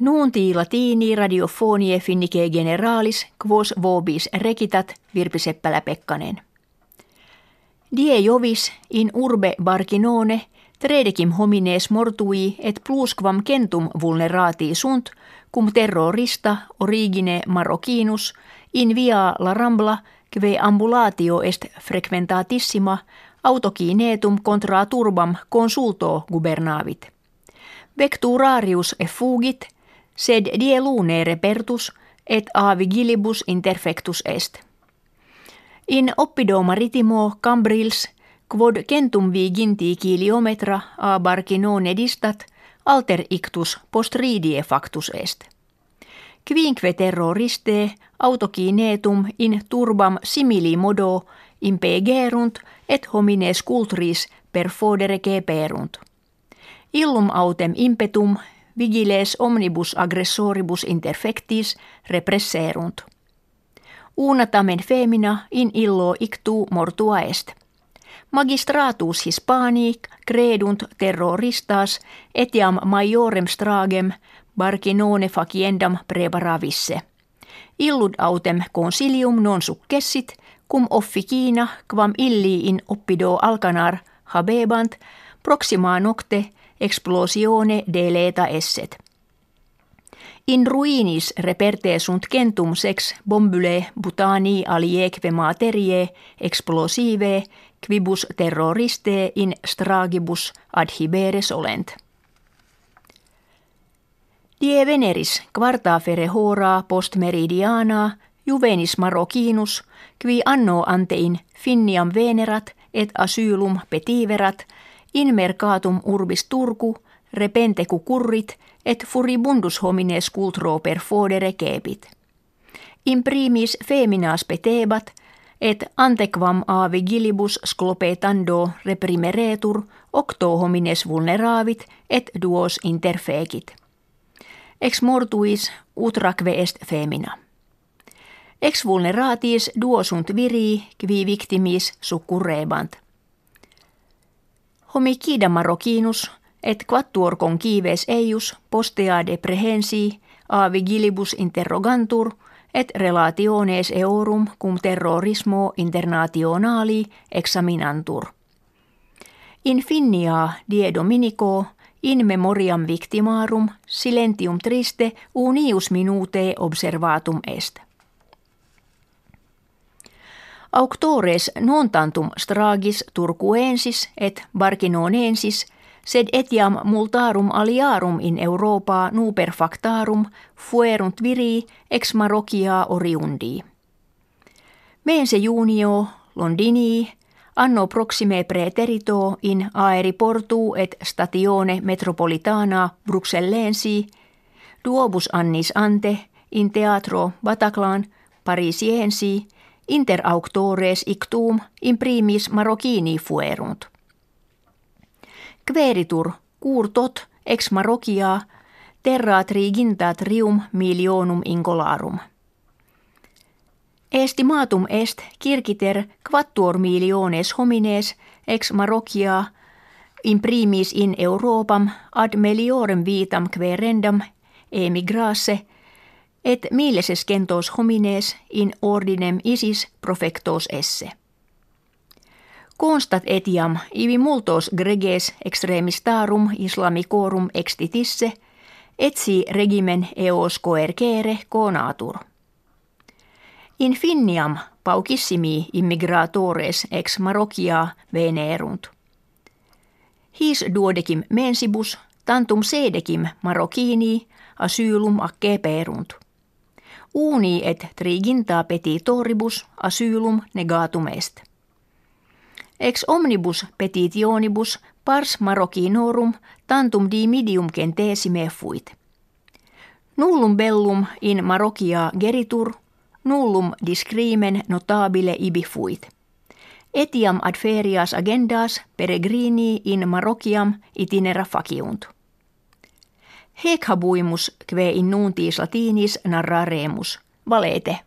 Nuunti latini radiofonie finnike generalis quos vobis rekitat Virpi Seppälä-Pekkanen. Die jovis in urbe barkinone tredecim homines mortui et plusquam centum vulnerati sunt cum terrorista origine Marocinus in via la Rambla kve ambulatio est frequentatissima autokinetum contra turbam consulto gubernavit. Vecturarius effugit, sed die lune repertus et a vigilibus interfectus est. In oppido maritimo cambrils, quod centum viginti kiliometra a barcinone distat, alter ictus postridie factus est. Quinque terroriste autokinetum in turbam simili modo impegerunt et homines cultris per fodere perunt. Illum autem impetum vigiles omnibus aggressoribus interfectis represserunt. Una tamen femina in illo ictu mortua est. Magistratus Hispanic credunt terroristas etiam majorem stragem barcinone faciendam preparavisse. Illud autem consilium non successit, cum officina quam illi in oppido alcanar habebant proxima nocte explosione deleta esset. In ruinis reperte sunt centum sex bombule butani alieque materie explosive quibus terroriste in stragibus adhiberes olent. Die veneris quarta fere hora post meridiana juvenis marokinus qui anno antein finniam venerat et asylum petiverat in mercatum urbis Turku repente currit et furibundus homines cultro per fodere cepit. In primis feminas petebat, et antequam a vigilibus sclopetando reprimeretur octo homines vulneravit et duos interfecit. Ex mortuis utraque est femina. Ex vulneratis duo sunt viri qui victimis succurrebant. Homicida marocinus et quattuor conkives eius postea deprehensi a vigilibus interrogantur et relationes eorum cum terrorismo internationali examinantur. In finia die dominico in memoriam victimarum silentium triste unius minute observatum est. Auctores non tantum stragis turcuensis et barcinonensis, sed etiam multarum aliarum in Europa nuper factarum fuerunt viri ex Marocia oriundi. Mense junio Londini anno proxime preterito in aeriportu et statione metropolitana Bruxellensi duobus annis ante in teatro Bataclan Parisiensi inter auctores ictum imprimis Marocchini fuerunt. Queritur cur tot ex Marocia terra triginta trium milionum incolarum. Estimatum est kirkiter quattuor miliones homines ex Marocia imprimis in Europam ad meliorem vitam querendam emigrasse – et mileses kentos homines in ordinem isis profectos esse. Constat etiam ibi multos greges extremistarum islamicorum extitisse, etsi regimen eos coercere conatur. In finniam paucissimi immigratores ex Marocia venerunt. His duodecim mensibus tantum sedecim Marocchini asylum acce perunt uni et triginta petitoribus asylum negatum est. Ex omnibus petitionibus pars marocinorum tantum dimidium centesime fuit. Nullum bellum in Marocia geritur, nullum discrimen notabile ibi fuit. Etiam ad ferias agendas peregrini in Marociam itinera faciunt. Hec habuimus kve in latinis narraremus, valete.